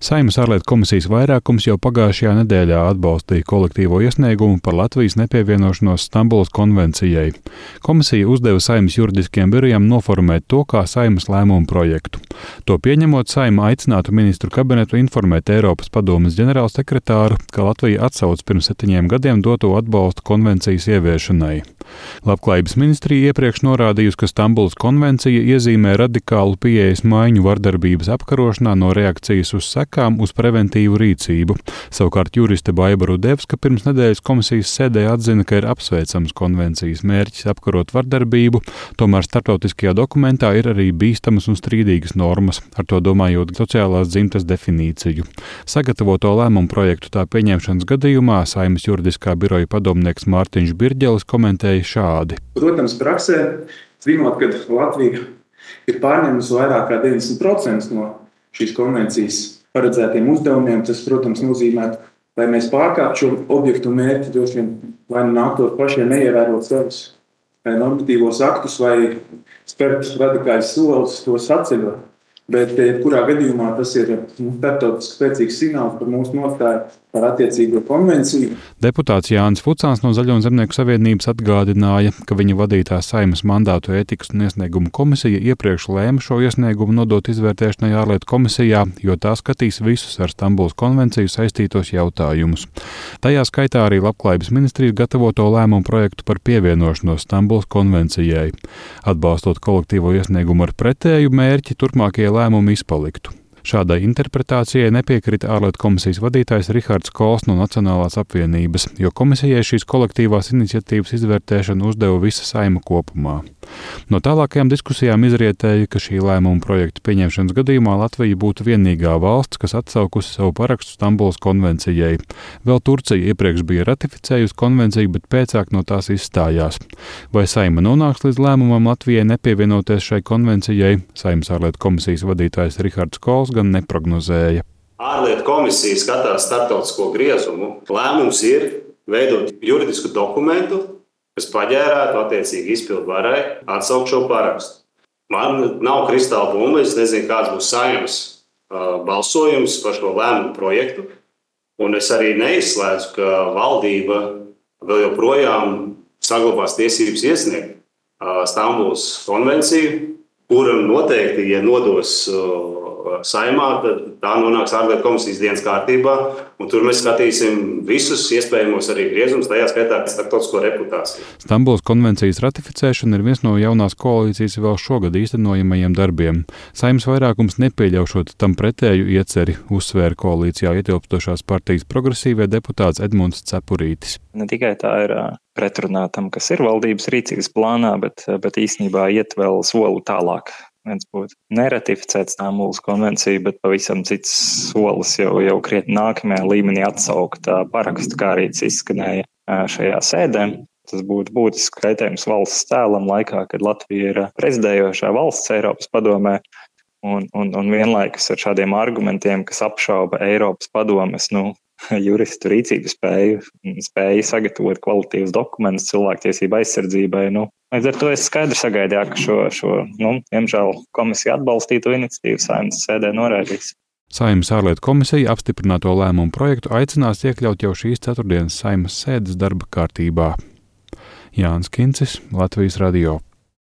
Saimas ārlietu komisijas vairākums jau pagājušajā nedēļā atbalstīja kolektīvo iesniegumu par Latvijas nepievienošanos Stambulas konvencijai. Komisija uzdeva Saimas juridiskiem birojiem noformēt to kā Saimas lēmumu projektu. To pieņemot, Saima aicinātu ministru kabinetu informēt Eiropas padomas ģenerālsekretāru, ka Latvija atsauc pirms septiņiem gadiem doto atbalstu konvencijas ieviešanai. Labklājības ministrija iepriekš norādījusi, ka Stambulas konvencija iezīmē radikālu pieejas maiņu vardarbības apkarošanā no reakcijas uz sekām uz preventīvu rīcību. Savukārt juriste Baiba Rudevska pirms nedēļas komisijas sēdē atzina, ka ir apsveicams konvencijas mērķis apkarot vardarbību, tomēr starptautiskajā dokumentā ir arī bīstamas un strīdīgas normas, ar to domājot sociālās dzimtas definīciju. Sagatavoto lēmumu projektu tā pieņemšanas gadījumā Saimas juridiskā biroja padomnieks Mārtiņš Birģelis komentēja šādi. Protams, praksē, zinot, ka Latvija ir pārņēmusi vairāk kā 90% no šīs konvencijas paredzētiem uzdevumiem, tas, protams, nozīmē, lai mēs pārkāptu šo objektu mērķi, droši vien vai nu nāktos pašiem neievērot savus normatīvos aktus vai spērt radikālus soļus, tos atceļot. Bet, jebkurā gadījumā, tas ir nu, starptautiski spēcīgs signāls par mūsu nostāju par attiecīgo konvenciju. Deputāts Jānis Fucāns no Zaļo Zemnieku savienības atgādināja, ka viņa vadītā saimas mandātu ētikas un iesniegumu komisija iepriekš lēma šo iesniegumu nodot izvērtēšanai ārlietu komisijā, jo tā skatīs visus ar Stambulas konvenciju saistītos jautājumus. Tajā skaitā arī Labklājības ministrijas gatavoto lēmumu projektu par pievienošanos Stambulas konvencijai. Atbalstot kolektīvo iesniegumu ar pretēju mērķi, turpmākie lēmumi izpaliktu. Šādai interpretācijai nepiekrita ārlietu komisijas vadītājs Rihards Kols no Nacionālās apvienības, jo komisijai šīs kolektīvās iniciatīvas izvērtēšanu uzdeva visa saima kopumā. No tālākajām diskusijām izrietēja, ka šī lēmuma projekta pieņemšanas gadījumā Latvija būtu vienīgā valsts, kas atsaukusi savu parakstu Stambulas konvencijai. Vēl Turcija iepriekš bija ratificējusi konvenciju, bet pēcāk no tās izstājās. Vai saima nonāks līdz lēmumam Latvijai nepievienoties šai konvencijai, saimnes ārlietu komisijas vadītājs Rihards Kols gan neprognozēja. Ārlietu komisija skatās starptautisko griezumu. Lēmums ir veidot juridisku dokumentu, kas paģērētu attiecīgi izpildu varai atsaukt šo parakstu. Man nav kristāla bumba, es nezinu, kāds būs saimnes balsojums par šo lēmumu projektu. Un es arī neizslēdzu, ka valdība vēl joprojām saglabās tiesības iesniegt Stambulas konvenciju, kura noteikti, ja nodos saimā, tad tā nonāks ārlietu komisijas dienas kārtībā. Tur mēs skatīsim visus iespējamos arī griezumus, tajā skaitā starptautisko reputāciju. Stambulas konvencijas ratificēšana ir viens no jaunās koalīcijas vēl šogad īstenojamajiem darbiem. Saimnes vairākums nepieļaušot tam pretēju ieceri, uzsvēra koalīcijā ietilpstošās partijas progresīvie deputāts Edmunds Cepurītis. Ne tikai tā ir pretrunā tam, kas ir valdības rīcības plānā, bet, bet īsnībā iet vēl soli tālāk viens būtu neratificēt Stambulas konvenciju, bet pavisam cits solis jau, jau krietni nākamajā līmenī atsaukt parakstu, kā arī tas izskanēja šajā sēdē. Tas būtu būtisks kaitējums valsts tēlam laikā, kad Latvija ir prezidējošā valsts Eiropas padomē. Un, un, un vienlaikus ar šādiem argumentiem, kas apšauba Eiropas padomes nu, juristu rīcību spēju, spēju sagatavot kvalitīvus dokumentus cilvēktiesību aizsardzībai. Nu, līdz ar to es skaidri sagaidīju, ka šo, šo nu, diemžēl komisija atbalstīto iniciatīvu saimnes sēdē noraidīs. Saimnes ārlietu komisija apstiprināto lēmumu projektu aicinās iekļaut jau šīs ceturtdienas saimnes sēdes darba kārtībā. Jānis Kincis, Latvijas Radio.